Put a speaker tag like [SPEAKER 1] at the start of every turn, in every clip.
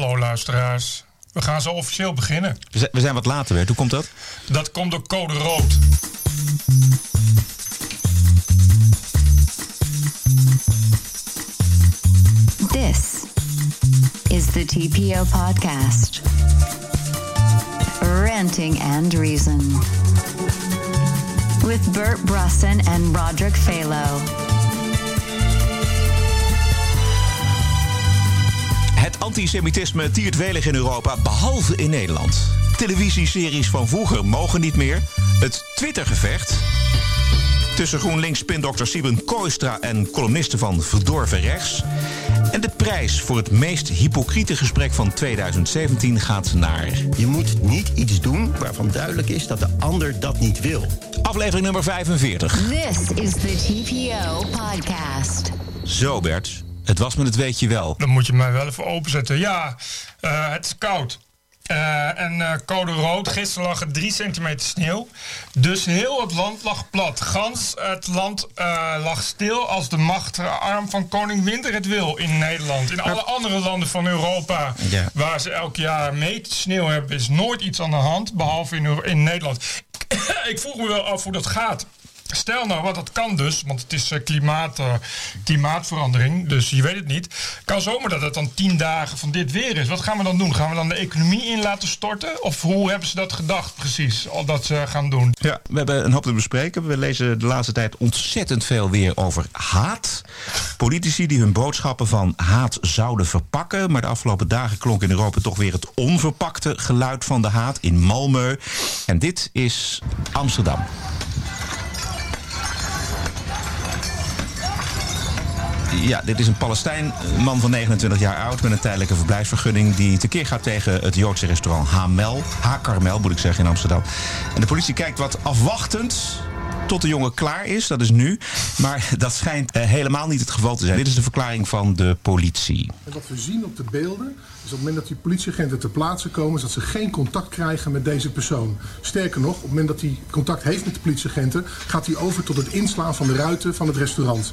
[SPEAKER 1] hallo luisteraars. We gaan zo officieel beginnen.
[SPEAKER 2] We zijn, we zijn wat later weer. Hoe komt dat?
[SPEAKER 1] Dat komt door code rood.
[SPEAKER 3] This is the TPO podcast. Ranting and Reason. With Bert Brusson and Roderick Phalo.
[SPEAKER 2] Antisemitisme tiert welig in Europa, behalve in Nederland. Televisieseries van vroeger mogen niet meer. Het Twittergevecht tussen GroenLinks-spindokter Sieben Kooistra en columnisten van Verdorven Rechts. En de prijs voor het meest hypocriete gesprek van 2017 gaat naar...
[SPEAKER 4] Je moet niet iets doen waarvan duidelijk is dat de ander dat niet wil.
[SPEAKER 2] Aflevering nummer 45.
[SPEAKER 3] This is the TPO podcast.
[SPEAKER 2] Zo Bert, het was met het weet je wel.
[SPEAKER 1] Dan moet je mij wel even openzetten. Ja, eh, het is koud. Eh, en eh, code rood. Gisteren lag het 3 centimeter sneeuw. Dus heel het land lag plat. Gans het land lag stil als de machtarm van koning Winter het wil in Nederland. In alle andere landen van Europa
[SPEAKER 2] Ja.
[SPEAKER 1] waar ze elk jaar meters sneeuw hebben, is nooit iets aan de hand. Behalve in, in Nederland. Ik vroeg me wel af hoe dat gaat. Stel nou, wat dat kan dus, want het is eh, klimaat, eh, klimaatverandering, dus je weet het niet. Kan zomaar dat het dan tien dagen van dit weer is. Wat gaan we dan doen? Gaan we dan de economie in laten storten? Of hoe hebben ze dat gedacht precies, al dat ze gaan doen?
[SPEAKER 2] Ja, we hebben een hoop te bespreken. We lezen de laatste tijd ontzettend veel weer over haat. Politici die hun boodschappen van haat zouden verpakken. Maar de afgelopen dagen klonk in Europa toch weer het onverpakte geluid van de haat in Malmö. En dit is Amsterdam. Ja, dit is een Palestijn, man van 29 jaar oud met een tijdelijke verblijfsvergunning die tekeer gaat tegen het Joodse restaurant Hamel, Hakarmel moet ik zeggen in Amsterdam. En de politie kijkt wat afwachtend tot de jongen klaar is, dat is nu. Maar dat schijnt eh, helemaal niet het geval te zijn. Dit is de verklaring van de politie.
[SPEAKER 5] En wat we zien op de beelden is op het moment dat die politieagenten ter plaatse komen, is dat ze geen contact krijgen met deze persoon. Sterker nog, op het moment dat hij contact heeft met de politieagenten, gaat hij over tot het inslaan van de ruiten van het restaurant.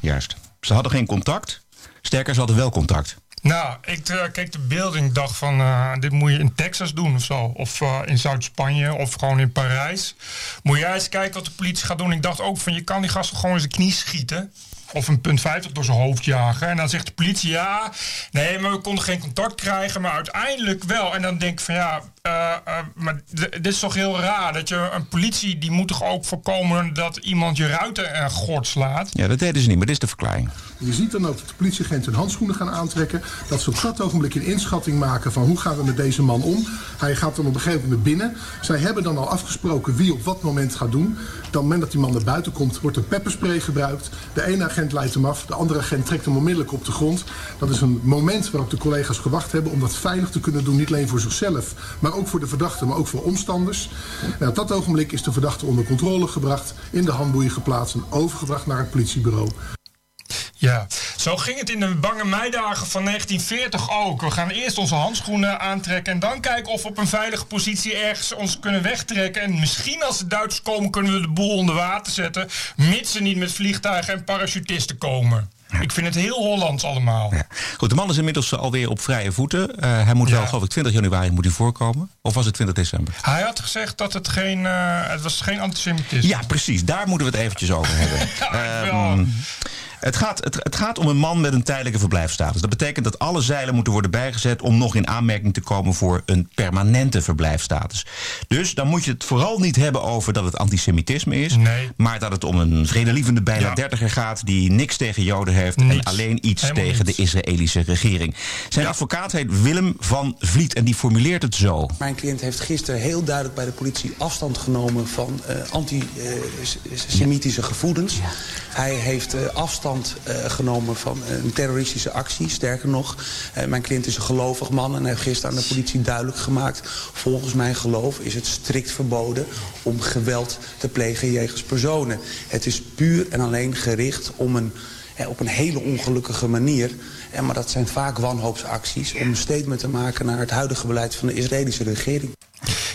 [SPEAKER 2] Juist. Ze hadden geen contact. Sterker, ze hadden wel contact.
[SPEAKER 1] Nou, ik eh, keek de beelden en dacht van, eh, dit moet je in Texas doen of zo. Of eh, in Zuid-Spanje of gewoon in Parijs. Moet jij eens kijken wat de politie gaat doen. Ik dacht ook van, je kan die gasten gewoon in zijn knie schieten. Of een punt 50 door zijn hoofd jagen. En dan zegt de politie, ja, nee, maar we konden geen contact krijgen. Maar uiteindelijk wel. En dan denk ik van, ja, eh, eh, maar dit is toch heel raar. Dat je een politie, die moet toch ook voorkomen dat iemand je ruiten en gort slaat.
[SPEAKER 2] Ja, dat deden ze niet, maar dit is de verklaring.
[SPEAKER 5] Je ziet dan ook dat de politieagenten hun handschoenen gaan aantrekken. Dat ze op dat ogenblik een inschatting maken van hoe gaan we met deze man om. Hij gaat dan op een gegeven moment binnen. Zij hebben dan al afgesproken wie op wat moment gaat doen. Dan op het moment dat die man naar buiten komt, wordt er pepperspray gebruikt. De ene agent leidt hem af, de andere agent trekt hem onmiddellijk op de grond. Dat is een moment waarop de collega's gewacht hebben om dat veilig te kunnen doen. Niet alleen voor zichzelf, maar ook voor de verdachte, maar ook voor omstanders. En op dat ogenblik is de verdachte onder controle gebracht, in de handboeien geplaatst en overgebracht naar het politiebureau.
[SPEAKER 1] Ja, zo ging het in de bange meidagen van 1940 ook. We gaan eerst onze handschoenen aantrekken en dan kijken of we op een veilige positie ergens ons kunnen wegtrekken. En misschien als de Duitsers komen kunnen we de boel onder water zetten, mits ze niet met vliegtuigen en parachutisten komen. Ik vind het heel Hollands allemaal.
[SPEAKER 2] Ja. Goed, de man is inmiddels alweer op vrije voeten. Eh, hij moet
[SPEAKER 1] Ja.
[SPEAKER 2] wel, geloof ik, 20 januari moet hij voorkomen. Of was het 20 december?
[SPEAKER 1] Hij had gezegd dat het geen, eh, het was geen antisemitisme.
[SPEAKER 2] Ja, precies. Daar moeten we het eventjes over hebben. Ehm. Het, gaat, het, het gaat om een man met een tijdelijke verblijfsstatus. Dat betekent dat alle zeilen moeten worden bijgezet om nog in aanmerking te komen voor een permanente verblijfsstatus. Dus dan moet je het vooral niet hebben over dat het antisemitisme is,
[SPEAKER 1] Nee.
[SPEAKER 2] maar dat het om een vredelievende bijna
[SPEAKER 1] Ja.
[SPEAKER 2] dertiger gaat die niks tegen Joden heeft en alleen iets
[SPEAKER 1] Helemaal
[SPEAKER 2] tegen
[SPEAKER 1] niets.
[SPEAKER 2] de Israëlische regering. Zijn advocaat heet Willem van Vliet en die formuleert het zo.
[SPEAKER 6] Mijn cliënt heeft gisteren heel duidelijk bij de politie afstand genomen van eh, anti-Semitische gevoelens. Hij heeft eh, afstand eh, genomen van een terroristische actie. Sterker nog, eh, mijn cliënt is een gelovig man en heeft gisteren aan de politie duidelijk gemaakt. Volgens mijn geloof is het strikt verboden om geweld te plegen jegens personen. Het is puur en alleen gericht om een, eh, op een hele ongelukkige manier. Eh, maar dat zijn vaak wanhoopsacties om een statement te maken naar het huidige beleid van de Israëlische regering.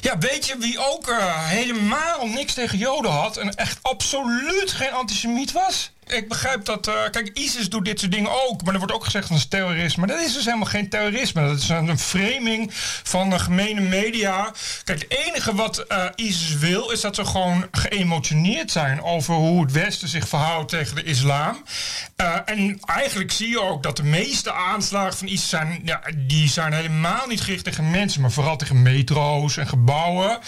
[SPEAKER 1] Ja, weet je wie ook eh, helemaal niks tegen Joden had en echt absoluut geen antisemiet was? Ik begrijp dat. eh, kijk, ISIS doet dit soort dingen ook. Maar er wordt ook gezegd dat het terrorisme. Maar dat is dus helemaal geen terrorisme. Dat is een, framing van de gemene media. Kijk, het enige wat eh, ISIS wil. is dat ze gewoon geëmotioneerd zijn. over hoe het Westen zich verhoudt tegen de islam. Eh, en eigenlijk zie je ook dat de meeste aanslagen van ISIS zijn. Die zijn helemaal niet gericht tegen mensen. maar vooral tegen metro's en gebouwen.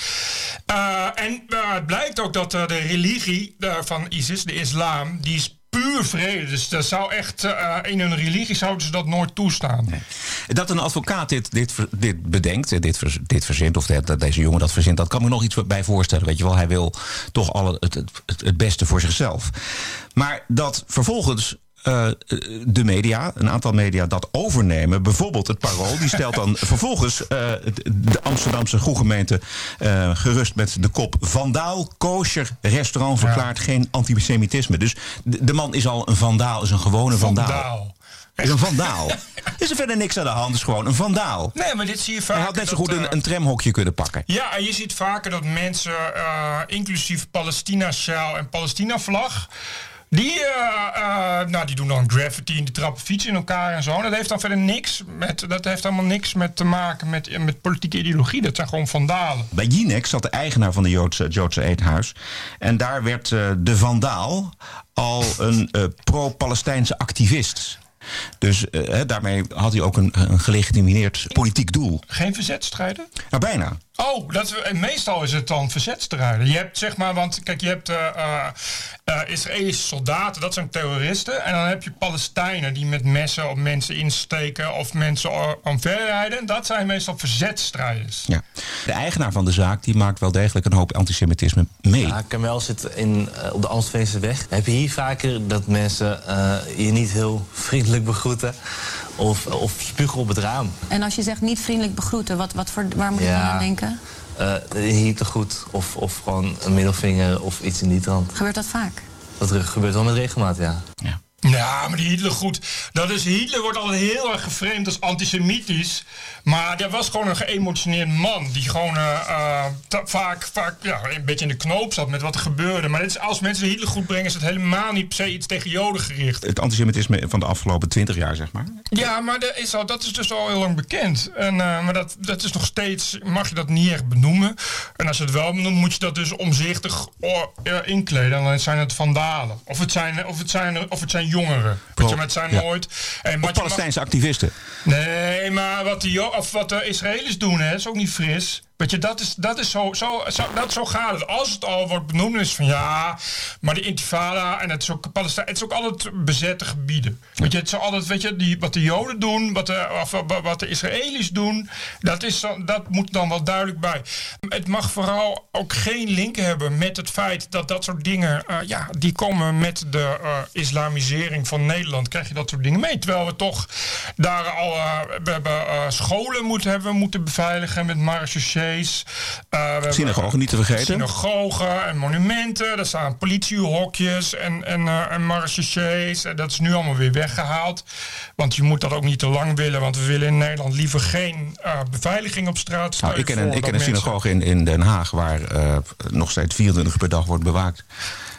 [SPEAKER 1] En het blijkt ook dat de religie van ISIS, de islam. die is puur vrede. Dus dat zou echt, eh, in hun religie zouden ze dat nooit toestaan.
[SPEAKER 2] Dat een advocaat dit, dit, dit bedenkt, eh, dit, dit verzint, of dat deze jongen dat verzint, dat kan me nog iets bij voorstellen. Weet je wel, hij wil toch alle, het, het, het beste voor zichzelf. Maar dat vervolgens. Eh, de media, een aantal media dat overnemen. Bijvoorbeeld het Parool, die stelt dan vervolgens eh, de Amsterdamse groegemeente eh, gerust met de kop Vandaal, kosher, restaurant verklaart geen antisemitisme. Dus de, de man is al een vandaal, is een gewone vandaal.
[SPEAKER 1] Vandaal.
[SPEAKER 2] Is een vandaal. is er verder niks aan de hand, het is gewoon een vandaal.
[SPEAKER 1] Nee, maar dit zie je vaak.
[SPEAKER 2] Hij had net zo goed een, een tramhokje kunnen pakken.
[SPEAKER 1] Ja, en je ziet vaker dat mensen, inclusief Palestina-sjaal en Palestina-vlag. Die, eh, eh, nou, die doen dan graffiti en die trappen fietsen in elkaar en zo. Dat heeft dan verder niks met, dat heeft allemaal niks met te maken met, met politieke ideologie. Dat zijn gewoon vandalen.
[SPEAKER 2] Bij Jinek zat de eigenaar van de Joodse, Joodse eethuis. En daar werd eh, de vandaal al een pro-Palestijnse activist. Dus daarmee had hij ook een, een gelegitimeerd politiek doel.
[SPEAKER 1] Geen verzetstrijden?
[SPEAKER 2] Nou, bijna.
[SPEAKER 1] Oh, dat, we- en meestal is het dan verzetstrijden. Je hebt zeg maar, want kijk, je hebt eh, eh, eh, Israëlische soldaten, dat zijn terroristen. En dan heb je Palestijnen die met messen op mensen insteken of mensen omverrijden. Dat zijn meestal verzetstrijders.
[SPEAKER 2] Ja. De eigenaar van de zaak die maakt wel degelijk een hoop antisemitisme mee.
[SPEAKER 7] Ja, Kamel zit in, op de Amstelveense weg. Heb je hier vaker dat mensen eh, je niet heel vriendelijk begroeten of, of spugen op het raam?
[SPEAKER 8] En als je zegt niet vriendelijk begroeten, wat, wat voor, waar moet je
[SPEAKER 7] Ja.
[SPEAKER 8] dan aan denken?
[SPEAKER 7] Eh hier te goed of, of gewoon een middelvinger of iets in die trant.
[SPEAKER 8] Gebeurt dat vaak?
[SPEAKER 7] Dat gebeurt wel met regelmaat, ja.
[SPEAKER 1] Ja, maar die Hitler goed. Dat is, Hitler wordt al heel erg geframed als antisemitisch. Maar dat was gewoon een geëmotioneerd man. Die gewoon eh, eh, vaak, vaak ja, een beetje in de knoop zat met wat er gebeurde. Maar dit is, als mensen Hitler goed brengen, is het helemaal niet per se iets tegen Joden gericht.
[SPEAKER 2] Het antisemitisme van de afgelopen twintig jaar, zeg maar.
[SPEAKER 1] Ja, maar dat is, al, dat is dus al heel lang bekend. En, eh, maar dat, dat is nog steeds, mag je dat niet echt benoemen. En als je het wel benoemt, moet je dat dus omzichtig inkleden. En dan zijn het vandalen. Of het zijn, of het zijn, of het zijn jongeren. Weet je, maar het zijn nooit... En wat mag-
[SPEAKER 2] Palestijnse activisten.
[SPEAKER 1] Nee, maar wat de, Jo- of wat de Israëli's doen, hè, is ook niet fris. Weet je, dat is, dat is zo, zo, zo, dat, zo gaat het. Als het al wordt benoemd, is van ja, maar de intifada en het is ook Palestijn, het is ook altijd bezette gebieden. Weet je, het is altijd, weet je, die, wat de Joden doen, wat de, of, wa- wat de Israëli's doen, dat, is, dat moet dan wel duidelijk bij. Het mag vooral ook geen link hebben met het feit dat dat soort dingen, eh, ja, die komen met de eh, islamisering van Nederland. Krijg je dat soort dingen mee? Terwijl we toch daar al, eh, we hebben scholen moeten hebben moeten beveiligen met marechaussées. Eh,
[SPEAKER 2] Synagogen niet te vergeten.
[SPEAKER 1] Synagogen en monumenten. Er staan politiehokjes en, en, eh, en marechaussées. En dat is nu allemaal weer weggehaald. Want je moet dat ook niet te lang willen. Want we willen in Nederland liever geen eh, beveiliging op straat. Stel
[SPEAKER 2] Nou, ik ken een, ik ken een synagoge in, in Den Haag waar eh, nog steeds 24 uur per dag wordt bewaakt.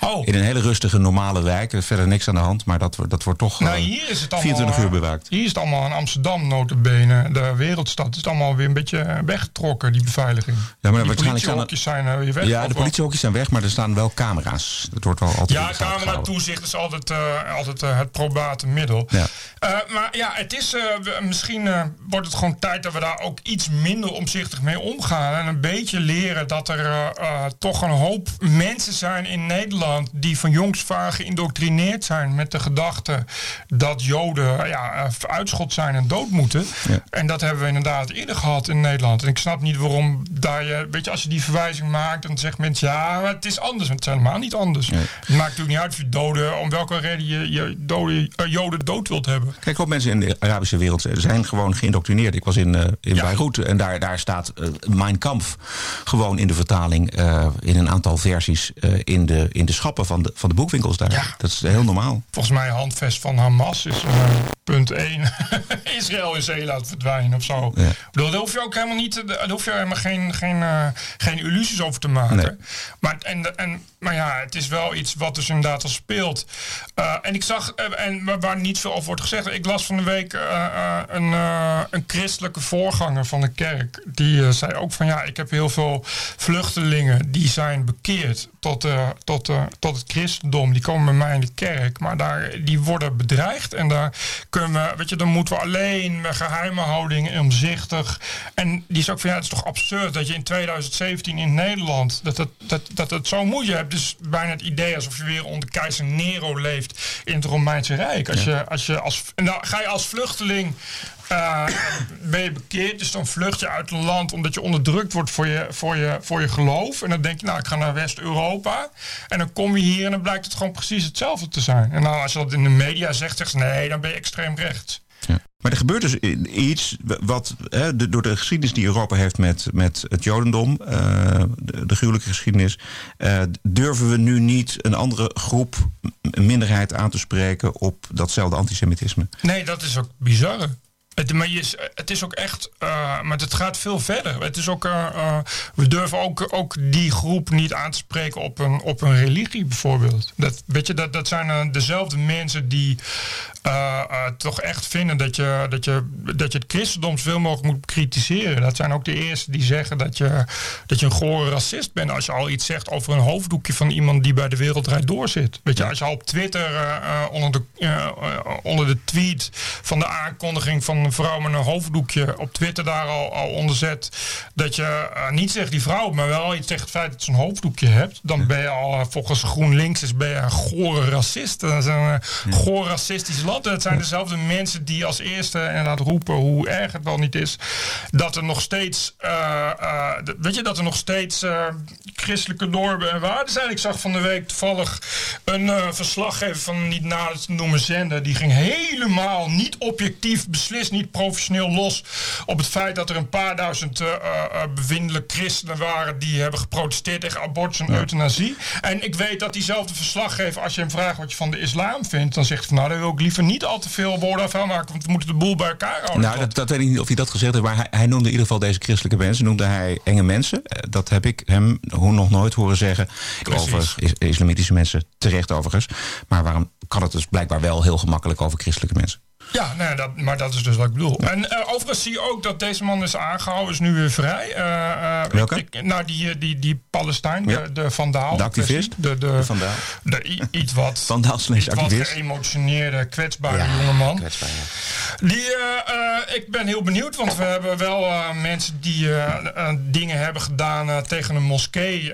[SPEAKER 1] Oh.
[SPEAKER 2] In een hele rustige, normale wijk. Er is verder niks aan de hand, maar dat, wordt- dat wordt toch
[SPEAKER 1] Nou,
[SPEAKER 2] eh,
[SPEAKER 1] hier is het allemaal,
[SPEAKER 2] 24 uur
[SPEAKER 1] eh,
[SPEAKER 2] bewaakt.
[SPEAKER 1] Hier is het allemaal in Amsterdam, notabene. De wereldstad is het allemaal weer een beetje eh, weggetrokken, die beveiliging.
[SPEAKER 2] maar
[SPEAKER 1] die politiehokjes zijn er weer weg.
[SPEAKER 2] Ja, de politiehokjes zijn weg, maar er staan wel camera's. Dat wordt wel altijd
[SPEAKER 1] Ja, camera-toezicht is altijd, eh, altijd eh, het probate middel.
[SPEAKER 2] Ja.
[SPEAKER 1] Eh, maar ja, het is, eh, misschien eh, wordt het gewoon tijd dat we daar ook iets minder omzichtig mee omgaan. En een beetje leren dat er eh, eh, toch een hoop mensen zijn in Nederland die van jongs vaag geïndoctrineerd zijn met de gedachte dat Joden ja, eh, uitschot zijn en dood moeten.
[SPEAKER 2] Ja.
[SPEAKER 1] En dat hebben we inderdaad eerder gehad in Nederland. En ik snap niet waarom daar je, weet je, als je die verwijzing maakt, dan zegt mensen ja, het is anders. Want het is helemaal niet anders.
[SPEAKER 2] Nee.
[SPEAKER 1] Het maakt natuurlijk niet uit of je doden, om welke reden je, je doden, eh, Joden dood wilt hebben.
[SPEAKER 2] Kijk, wat mensen in de Arabische wereld zijn gewoon geïndoctrineerd. Ik was in, eh, in
[SPEAKER 1] Ja.
[SPEAKER 2] Beirut en daar, daar staat Mein Kampf gewoon in de vertaling in een aantal versies in, de, in de schappen van de, van de boekwinkels daar.
[SPEAKER 1] Ja.
[SPEAKER 2] Dat is heel normaal.
[SPEAKER 1] Volgens mij handvest van Hamas is, eh, punt 1 Israël in zee laat verdwijnen of zo.
[SPEAKER 2] Ja.
[SPEAKER 1] Ik bedoel, daar hoef je ook helemaal niet, daar hoef je helemaal geen, geen, eh, geen illusies over te maken.
[SPEAKER 2] Nee.
[SPEAKER 1] Maar, en, en, maar ja, het is wel iets wat dus inderdaad al speelt. Eh, en ik zag, eh, en waar, waar niet veel over wordt gezegd, ik las van de week een, een christelijke voorganger van de kerk. Die zei ook van ja, ik heb heel veel vluchtelingen die zijn bekeerd tot, eh, tot, eh, tot het christendom. Die komen bij mij in de kerk, maar daar, die worden bedreigd. En daar kunnen we, weet je, dan moeten we alleen met geheime houding omzichtig. En die is ook van ja, het is toch absurd dat je in 2017 in Nederland, dat het, dat, dat het zo moet. Je hebt dus bijna het idee alsof je weer onder keizer Nero leeft in het Romeinse Rijk. Als je, als je als, en dan ga je als vluchteling eh, ben je bekeerd, dus dan vlucht je uit een land omdat je onderdrukt wordt voor je, voor, je, voor je geloof. En dan denk je, nou, ik ga naar West-Europa. En dan kom je hier en dan blijkt het gewoon precies hetzelfde te zijn. En dan als je dat in de media zegt, zegt ze nee, dan ben je extreem rechts.
[SPEAKER 2] Ja. Maar er gebeurt dus iets wat hè, de- door de geschiedenis die Europa heeft met, met het Jodendom, eh, de, de gruwelijke geschiedenis, eh, durven we nu niet een andere groep, een minderheid aan te spreken op datzelfde antisemitisme.
[SPEAKER 1] Nee, dat is ook bizar. Het, maar je, het is ook echt, eh, maar het gaat veel verder. Het is ook, eh, eh, we durven ook, ook die groep niet aan te spreken op een, op een religie bijvoorbeeld. Dat, weet je, dat, dat zijn dezelfde mensen die toch echt vinden dat je, dat, je, dat je het christendom zoveel mogelijk moet kritiseren. Dat zijn ook de eerste die zeggen dat je, dat je een gore racist bent als je al iets zegt over een hoofddoekje van iemand die bij de Wereldrijd doorzit. Weet je, als je al op Twitter onder, de, onder de tweet van de aankondiging van een vrouw met een hoofddoekje op Twitter daar al, al onder zet dat je eh, niet zegt die vrouw, maar wel iets tegen het feit dat ze een hoofddoekje hebt, dan ben je al eh, volgens GroenLinks is ben je een gore racist. Dat is een uh, goor racistisch land. En het zijn dezelfde mensen die als eerste inderdaad roepen hoe erg het wel niet is dat er nog steeds, eh, eh, weet je, dat er nog steeds eh, christelijke normen en waarden zijn. Ik zag van de week toevallig een eh, verslaggever van niet nader te noemen zender. Die ging helemaal niet objectief, beslist niet professioneel los op het feit dat er een paar duizend bevindelijk christenen waren die hebben geprotesteerd tegen abortus en euthanasie. En ik weet dat diezelfde verslaggever, als je hem vraagt wat je van de islam vindt, dan zegt hij van nou, daar wil ik liever niet al te veel woorden van maken, want we moeten de boel bij elkaar houden.
[SPEAKER 2] Nou, dat, dat weet ik niet of hij dat gezegd heeft, maar hij, hij noemde in ieder geval deze christelijke mensen, noemde hij enge mensen. Dat heb ik hem hoe nog nooit horen zeggen
[SPEAKER 1] Precies.
[SPEAKER 2] over is- islamitische mensen, terecht overigens. Maar waarom kan het dus blijkbaar wel heel gemakkelijk over christelijke mensen?
[SPEAKER 1] Ja, nee, dat, maar dat is dus wat ik bedoel. En eh, overigens zie je ook dat deze man is aangehouden, is nu weer vrij. Eh, eh,
[SPEAKER 2] Welke?
[SPEAKER 1] ik- nou, die, die, die Palestijn,
[SPEAKER 2] Ja.
[SPEAKER 1] de, de vandaal.
[SPEAKER 2] De activist?
[SPEAKER 1] De, de,
[SPEAKER 2] De vandaal.
[SPEAKER 1] De, i- iets wat,
[SPEAKER 2] Vandaal slash
[SPEAKER 1] iets wat
[SPEAKER 2] activist.
[SPEAKER 1] geëmotioneerde, kwetsbare jongeman.
[SPEAKER 2] kwetsbaar,
[SPEAKER 1] Die, eh, eh, ik ben heel benieuwd, want we hebben wel eh, mensen die dingen hebben gedaan tegen een moskee.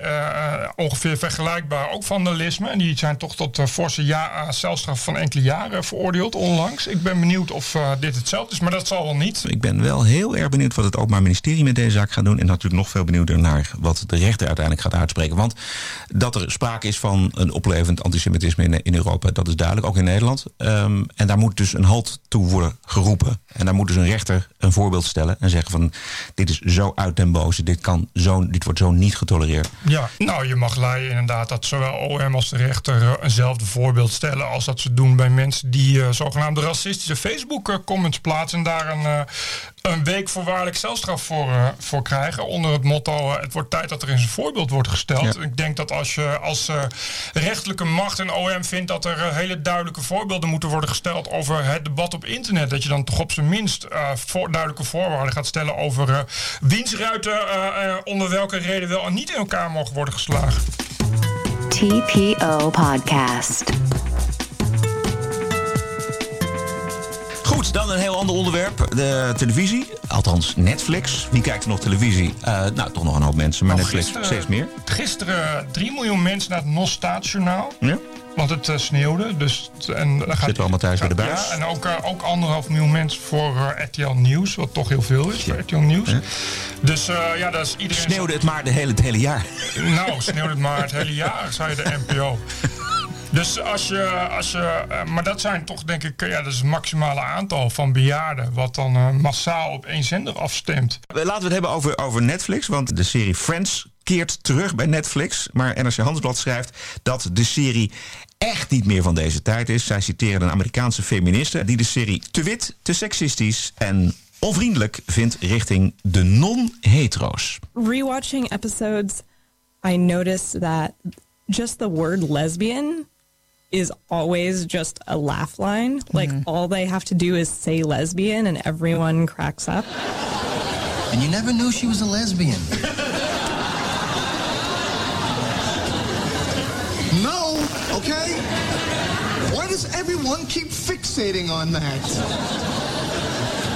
[SPEAKER 1] ongeveer vergelijkbaar, ook vandalisme. En die zijn toch tot forse ja, celstraf van enkele jaren veroordeeld onlangs. Ik ben benieuwd of dit hetzelfde is, maar dat zal wel niet.
[SPEAKER 2] Ik ben wel heel erg benieuwd wat het Openbaar Ministerie met deze zaak gaat doen. En natuurlijk nog veel benieuwder naar wat de rechter uiteindelijk gaat uitspreken. Want dat er sprake is van een oplevend antisemitisme in, in Europa, dat is duidelijk, ook in Nederland. Ehm, en daar moet dus een halt toe worden geroepen. En daar moet dus een rechter een voorbeeld stellen en zeggen van dit is zo uit den boze, dit, kan zo, dit wordt zo niet getolereerd.
[SPEAKER 1] Ja, nou, je mag leiden inderdaad dat zowel OM als de rechter eh, eenzelfde voorbeeld stellen als dat ze doen bij mensen die eh, zogenaamde racistische Facebook-comments plaatsen en daar een, eh, een week voorwaardelijk celstraf voor, eh, voor krijgen. Onder het motto: eh, het wordt tijd dat er eens een voorbeeld wordt gesteld.
[SPEAKER 2] Ja.
[SPEAKER 1] Ik denk dat als je als eh, rechterlijke macht en OM vindt dat er eh, hele duidelijke voorbeelden moeten worden gesteld over het debat op internet, dat je dan toch op zijn minst eh, voor, duidelijke voorwaarden gaat stellen over eh wiens ruiten eh, eh, onder welke reden wel en niet in elkaar mogen worden geslagen.
[SPEAKER 3] TPO Podcast.
[SPEAKER 2] Goed, dan een heel ander onderwerp. De televisie, althans Netflix. Wie kijkt er nog televisie? Eh, nou, toch nog een hoop mensen, maar
[SPEAKER 1] Nou,
[SPEAKER 2] Netflix steeds meer.
[SPEAKER 1] Gisteren 3 miljoen mensen naar het Nostaatsjournaal.
[SPEAKER 2] Ja?
[SPEAKER 1] Want het eh, sneeuwde. Dus, en dan gaat,
[SPEAKER 2] Zitten we allemaal thuis bij de buis?
[SPEAKER 1] Ja, en ook, eh, ook anderhalf miljoen mensen voor eh, RTL Nieuws. Wat toch heel veel is voor RTL Nieuws. Dus ja, dat is iedereen...
[SPEAKER 2] Sneeuwde het maar de hele, het hele jaar.
[SPEAKER 1] Nou, sneeuwde het maar het hele jaar, zei de NPO. Dus als je, als je, maar dat zijn toch denk ik, ja, dat is het maximale aantal van bejaarden, wat dan massaal op één zender afstemt.
[SPEAKER 2] Laten we het hebben over, over Netflix, want de serie Friends keert terug bij Netflix. Maar NRC Handelsblad schrijft dat de serie echt niet meer van deze tijd is. Zij citeren een Amerikaanse feministe die de serie te wit, te seksistisch en onvriendelijk vindt richting de non-hetero's.
[SPEAKER 9] Rewatching episodes, I noticed that just the word lesbian is always just a laugh line. Like all they have to do is say lesbian and everyone cracks up.
[SPEAKER 10] And you never knew she was a lesbian.
[SPEAKER 11] everyone keep fixating on that?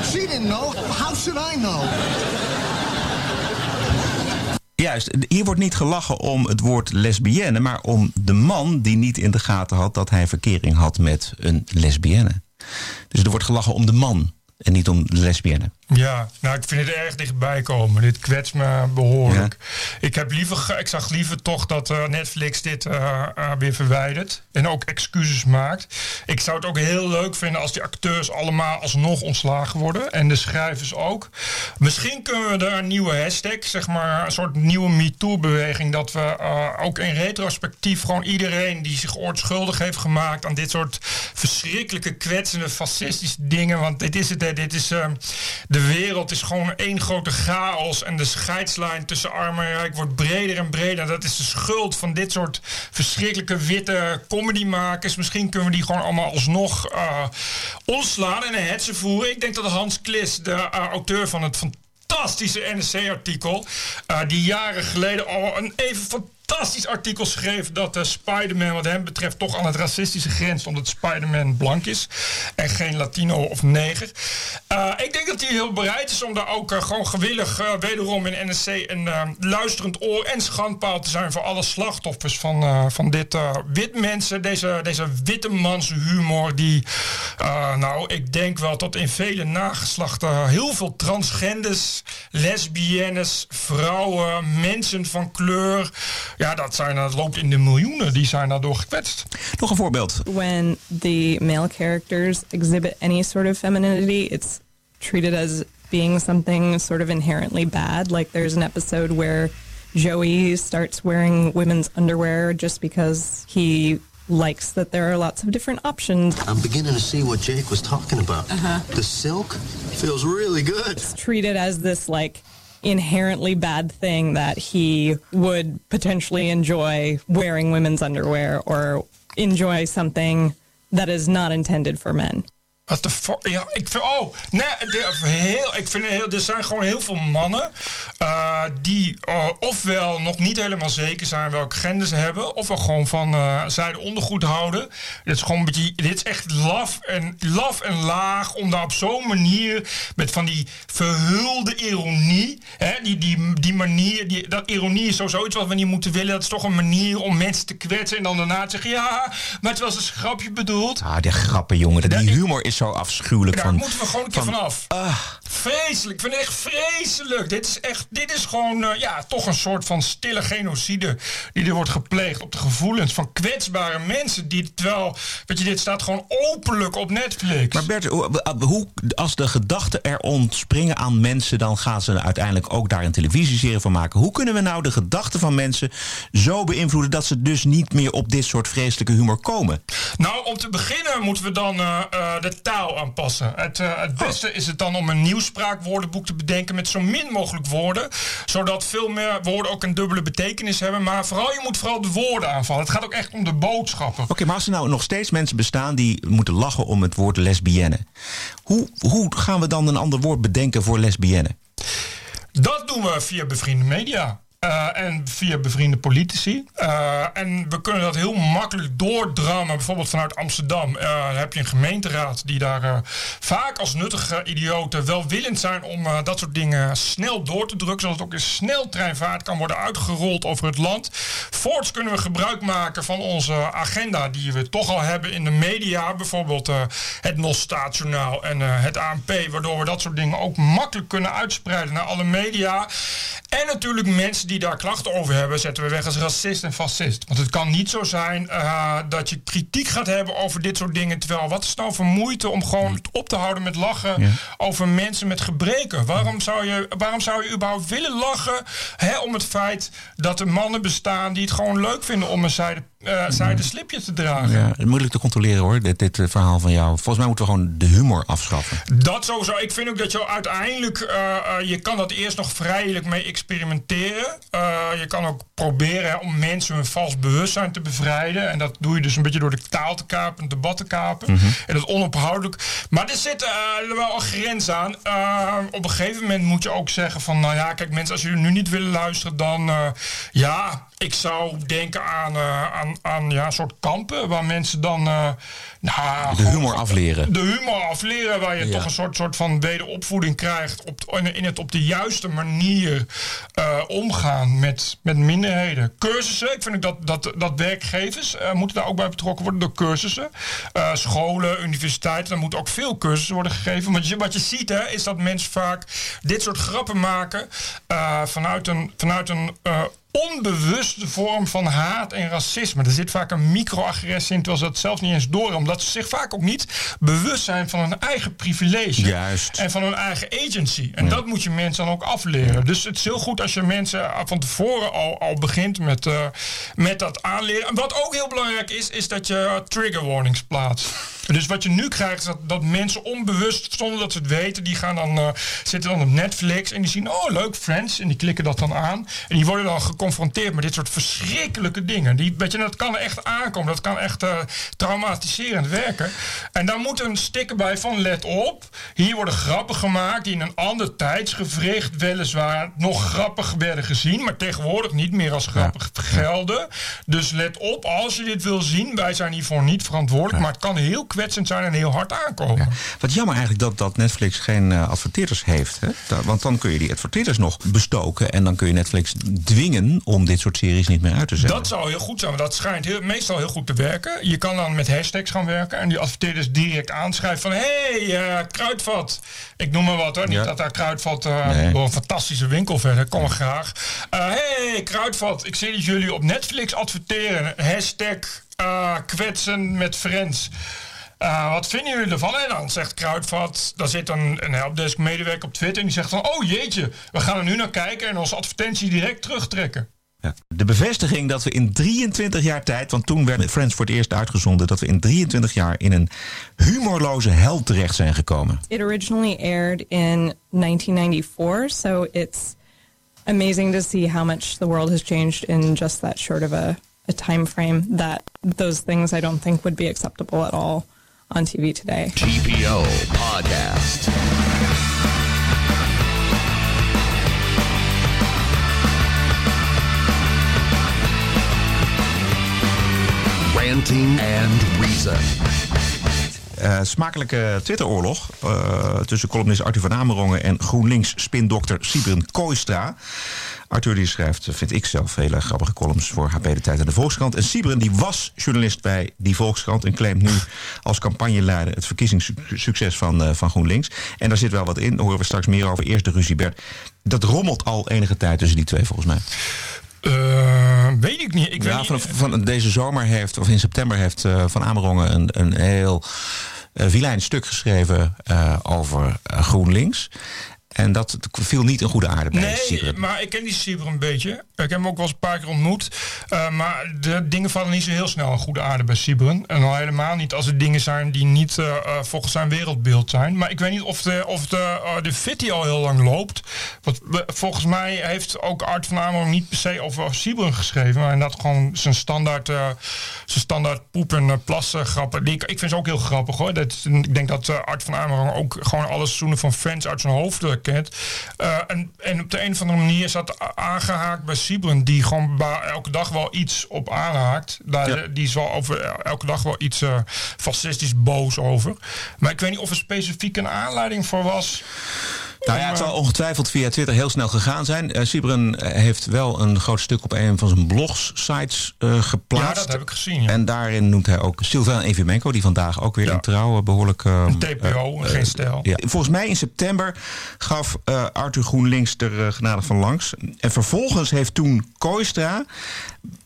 [SPEAKER 11] She didn't know. How should I know?
[SPEAKER 2] Juist, hier wordt niet gelachen om het woord lesbienne, maar om de man die niet in de gaten had dat hij verkering had met een lesbienne. Dus er wordt gelachen om de man en niet om de lesbienne.
[SPEAKER 1] Ja, nou, ik vind het erg dichtbij komen. Dit kwetst me behoorlijk. Ik, heb liever, ik zag liever toch dat eh, Netflix dit eh, eh, weer verwijdert. En ook excuses maakt. Ik zou het ook heel leuk vinden als die acteurs allemaal alsnog ontslagen worden. En de schrijvers ook. Misschien kunnen we daar een nieuwe hashtag, zeg maar, een soort nieuwe MeToo-beweging. Dat we ook in retrospectief gewoon iedereen die zich ooit schuldig heeft gemaakt aan dit soort verschrikkelijke, kwetsende, fascistische dingen. Want dit is het, hè, dit is. De wereld is gewoon één grote chaos. En de scheidslijn tussen arm en rijk wordt breder en breder. Dat is de schuld van dit soort verschrikkelijke witte comedymakers. Misschien kunnen we die gewoon allemaal alsnog eh ontslaan en een hetze voeren. Ik denk dat Hans Klis, de eh, auteur van het fantastische NRC-artikel... eh, die jaren geleden al een even fantastisch artikel schreef... dat uh, Spider-Man wat hem betreft toch aan het racistische grens... omdat Spider-Man blank is en geen Latino of neger. Uh, ik denk dat hij heel bereid is om daar ook uh, gewoon gewillig... Wederom in NSC een luisterend oor en schandpaal te zijn... voor alle slachtoffers van, van dit wit mensen. Deze, deze witte mans humor die... nou, ik denk wel tot in vele nageslachten... heel veel transgenders, lesbiennes, vrouwen, mensen van kleur... Ja, dat, zijn, dat loopt in de miljoenen. Die zijn daardoor gekwetst.
[SPEAKER 2] Nog een voorbeeld.
[SPEAKER 9] When the male characters exhibit any sort of femininity, it's treated as being something sort of inherently bad. Like there's an episode where Joey starts wearing women's underwear just because he likes that there are lots of different options.
[SPEAKER 10] I'm beginning to see what Jake was talking about. Uh-huh. The silk feels really good.
[SPEAKER 9] It's treated as this like inherently bad thing that he would potentially enjoy wearing women's underwear or enjoy something that is not intended for men.
[SPEAKER 1] Wat de fuck? Ja, ik vind. Oh, nee, de, heel, ik vind heel, er zijn gewoon heel veel mannen. Uh, die uh, ofwel nog niet helemaal zeker zijn welke gender ze hebben. ofwel gewoon van uh, zijde ondergoed houden. Dit is gewoon een beetje. Dit is echt laf en, laf en laag. om daar op zo'n manier. met van die verhulde ironie. Hè, die, die, die manier. Die, dat ironie is sowieso iets wat we niet moeten willen. Dat is toch een manier om mensen te kwetsen. en dan daarna te zeggen. ja, maar het was een grapje bedoeld.
[SPEAKER 2] Ah, die grappen, jongen. Die humor is zo afschuwelijk.
[SPEAKER 1] Daar
[SPEAKER 2] van,
[SPEAKER 1] moeten we gewoon een keer
[SPEAKER 2] van,
[SPEAKER 1] vanaf.
[SPEAKER 2] Uh,
[SPEAKER 1] vreselijk. Ik vind het echt vreselijk. Dit is echt, dit is gewoon, uh, ja, toch een soort van stille genocide die er wordt gepleegd op de gevoelens van kwetsbare mensen. Die terwijl, weet je, dit staat gewoon openlijk op Netflix.
[SPEAKER 2] Maar Bert, hoe, als de gedachten er ontspringen aan mensen, dan gaan ze uiteindelijk ook daar een televisieserie van maken. Hoe kunnen we nou de gedachten van mensen zo beïnvloeden dat ze dus niet meer op dit soort vreselijke humor komen?
[SPEAKER 1] Nou, om te beginnen moeten we dan uh, de taal aanpassen. Het, uh, het beste oh. is het dan om een nieuwspraakwoordenboek te bedenken met zo min mogelijk woorden. Zodat veel meer woorden ook een dubbele betekenis hebben. Maar vooral, je moet vooral de woorden aanvallen. Het gaat ook echt om de boodschappen.
[SPEAKER 2] Oké, okay, maar als er nou nog steeds mensen bestaan die moeten lachen om het woord lesbienne. Hoe, hoe gaan we dan een ander woord bedenken voor lesbienne?
[SPEAKER 1] Dat doen we via bevriende media. Uh, en via bevriende politici. Uh, en we kunnen dat heel makkelijk doordrammen. Bijvoorbeeld vanuit Amsterdam uh, heb je een gemeenteraad die daar vaak als nuttige idioten welwillend zijn om dat soort dingen snel door te drukken. Zodat het ook in sneltreinvaart kan worden uitgerold over het land. Voorts kunnen we gebruik maken van onze agenda die we toch al hebben in de media. Bijvoorbeeld het NOS-staatjournaal en het ANP. Waardoor we dat soort dingen ook makkelijk kunnen uitspreiden naar alle media. En natuurlijk mensen die daar klachten over hebben, zetten we weg als racist en fascist. Want het kan niet zo zijn uh, dat je kritiek gaat hebben over dit soort dingen. Terwijl, wat is nou voor moeite om gewoon op te houden met lachen
[SPEAKER 2] Ja.
[SPEAKER 1] over mensen met gebreken? Waarom zou je, waarom zou je überhaupt willen lachen hè, om het feit dat er mannen bestaan die het gewoon leuk vinden om een zijde, eh, zijde slipje te dragen?
[SPEAKER 2] Ja, moeilijk te controleren hoor, dit, dit eh, verhaal van jou. Volgens mij moeten we gewoon de humor afschaffen.
[SPEAKER 1] Dat sowieso. Ik vind ook dat je uiteindelijk... eh, je kan dat eerst nog vrijelijk mee experimenteren. Je kan ook proberen hè, om mensen hun vals bewustzijn te bevrijden. En dat doe je dus een beetje door de taal te kapen, het debat te kapen.
[SPEAKER 2] Mhm.
[SPEAKER 1] En dat onophoudelijk. Maar er zit wel een grens aan. Op een gegeven moment moet je ook zeggen van... Nou ja, kijk mensen, als jullie nu niet willen luisteren, dan... ja, ik zou denken aan, eh, aan, aan ja, een soort kampen... waar mensen dan... eh, nou,
[SPEAKER 2] De humor afleren.
[SPEAKER 1] de humor afleren, waar je
[SPEAKER 2] Ja.
[SPEAKER 1] toch een soort, soort van wederopvoeding krijgt. Op, in, in het op de juiste manier eh, omgaan met, met minderheden. Cursussen, ik vind dat, dat, dat werkgevers moeten daar ook bij betrokken worden door cursussen. Scholen, universiteiten, daar moeten ook veel cursussen worden gegeven. Want je, wat je ziet hè, is dat mensen vaak dit soort grappen maken vanuit een, vanuit een onbewuste vorm van haat en racisme. Er zit vaak een microagressie in, terwijl ze dat zelf niet eens door. Omdat ze zich vaak ook niet bewust zijn van hun eigen privilege.
[SPEAKER 2] Juist.
[SPEAKER 1] En van hun eigen agency. En dat moet je mensen dan ook afleren. Dus het is heel goed als je mensen van tevoren al, al begint met, eh, met dat aanleren. En wat ook heel belangrijk is, is dat je trigger warnings plaatst. Dus wat je nu krijgt, is dat, dat mensen onbewust, zonder dat ze het weten, die gaan dan, eh, zitten dan op Netflix en die zien, oh leuk, Friends. En die klikken dat dan aan. En die worden dan geconfronteerd met dit soort verschrikkelijke dingen. Die, weet je, dat kan echt aankomen. Dat kan echt eh, traumatiserend werken. En daar moet een sticker bij van, let op. Hier worden grappen gemaakt die in een ander tijdsgevricht weliswaar nog grappig werden gezien. Maar tegenwoordig niet meer als grappig gelden. Dus let op, als je dit wil zien, wij zijn hiervoor niet verantwoordelijk. Maar het kan heel kwetsend zijn en heel hard aankomen.
[SPEAKER 2] Wat jammer eigenlijk dat, dat Netflix geen eh, adverteerders heeft. Hè? Da- want dan kun je die adverteerders nog bestoken. En dan kun je Netflix dwingen om dit soort series niet meer uit te zenden.
[SPEAKER 1] Dat zou heel goed zijn, want dat schijnt heel, meestal heel goed te werken. Je kan dan met hashtags gaan werken en die adverteerders direct aanschrijven van... hé, hey, eh, Kruidvat. Ik noem maar wat hoor. Niet
[SPEAKER 2] Ja.
[SPEAKER 1] dat daar Kruidvat eh,
[SPEAKER 2] Nee.
[SPEAKER 1] door een fantastische winkel verder. Kom maar graag. Hé, hey, Kruidvat. Ik zie dat jullie op Netflix adverteren. Hashtag eh, kwetsen met friends. Eh, wat vinden jullie ervan? En dan zegt Kruidvat, daar zit een, een helpdesk medewerker op Twitter... en die zegt van, oh jeetje, we gaan er nu naar kijken... en onze advertentie direct terugtrekken.
[SPEAKER 2] Ja. De bevestiging dat we in 23 jaar tijd, want toen werd Friends voor het eerst uitgezonden, dat we in 23 jaar in een humorloze hel terecht zijn gekomen.
[SPEAKER 9] It originally aired in 1994, so it's amazing to see how much the world has changed in just that short of a, a time frame that those things I don't think would be acceptable at all on TV today.
[SPEAKER 12] TPO Podcast. Ranting and Reason.
[SPEAKER 2] Eh, smakelijke Twitteroorlog eh, tussen columnist Arthur van Amerongen en GroenLinks-spindokter Sibren Kooistra. Arthur die schrijft, vind ik zelf, hele grappige columns voor HP De Tijd en de Volkskrant. En Sibren die was journalist bij die Volkskrant en claimt nu als campagneleider het verkiezingssucces van, eh, van GroenLinks. En daar zit wel wat in, daar horen we straks meer over. Eerst de ruzie, Bert. Dat rommelt al enige tijd tussen die twee volgens mij.
[SPEAKER 1] Eh, weet ik niet. Ik
[SPEAKER 2] ja,
[SPEAKER 1] weet
[SPEAKER 2] van,
[SPEAKER 1] niet.
[SPEAKER 2] van deze zomer heeft, of in september heeft eh, Van Amerongen een, een heel uh, vilijn stuk geschreven uh, over GroenLinks. En dat viel niet in goede aarde bij
[SPEAKER 1] nee, maar ik ken die Sieber een beetje. Ik heb hem ook wel eens een paar keer ontmoet. Uh, maar de dingen vallen niet zo heel snel in goede aarde bij Sieberen. En al helemaal niet als het dingen zijn die niet uh, volgens zijn wereldbeeld zijn. Maar ik weet niet of de, of de, uh, de al heel lang loopt. Want volgens mij heeft ook Art van Amerongen niet per se over Sieberen geschreven. Maar dat gewoon zijn standaard, zijn standaard poep- en plassen grappen. Die, ik vind ze ook heel grappig hoor. Dat, ik denk dat Art van Amerongen ook gewoon alle seizoenen van Friends uit zijn hoofd kent. Uh, en, en op de een of andere manier dat aangehaakt bij Sibren, die gewoon elke dag wel iets op aanhaakt. Daar, ja. Die is wel over elke dag wel iets uh, fascistisch boos over. Maar ik weet niet of er specifiek een aanleiding voor was.
[SPEAKER 2] Nou ja, het zal ongetwijfeld via Twitter heel snel gegaan zijn. Sibren eh, heeft wel een groot stuk op een van zijn blogs, sites eh, geplaatst.
[SPEAKER 1] Ja, dat heb ik gezien, ja.
[SPEAKER 2] En daarin noemt hij ook Sylvain Evimenko, die vandaag ook weer in trouw eh, behoorlijk... eh,
[SPEAKER 1] Een TPO,
[SPEAKER 2] eh,
[SPEAKER 1] geen stijl.
[SPEAKER 2] Ja. Volgens mij in september gaf Arthur GroenLinks er uh, genadig van langs. En vervolgens heeft toen Kooistra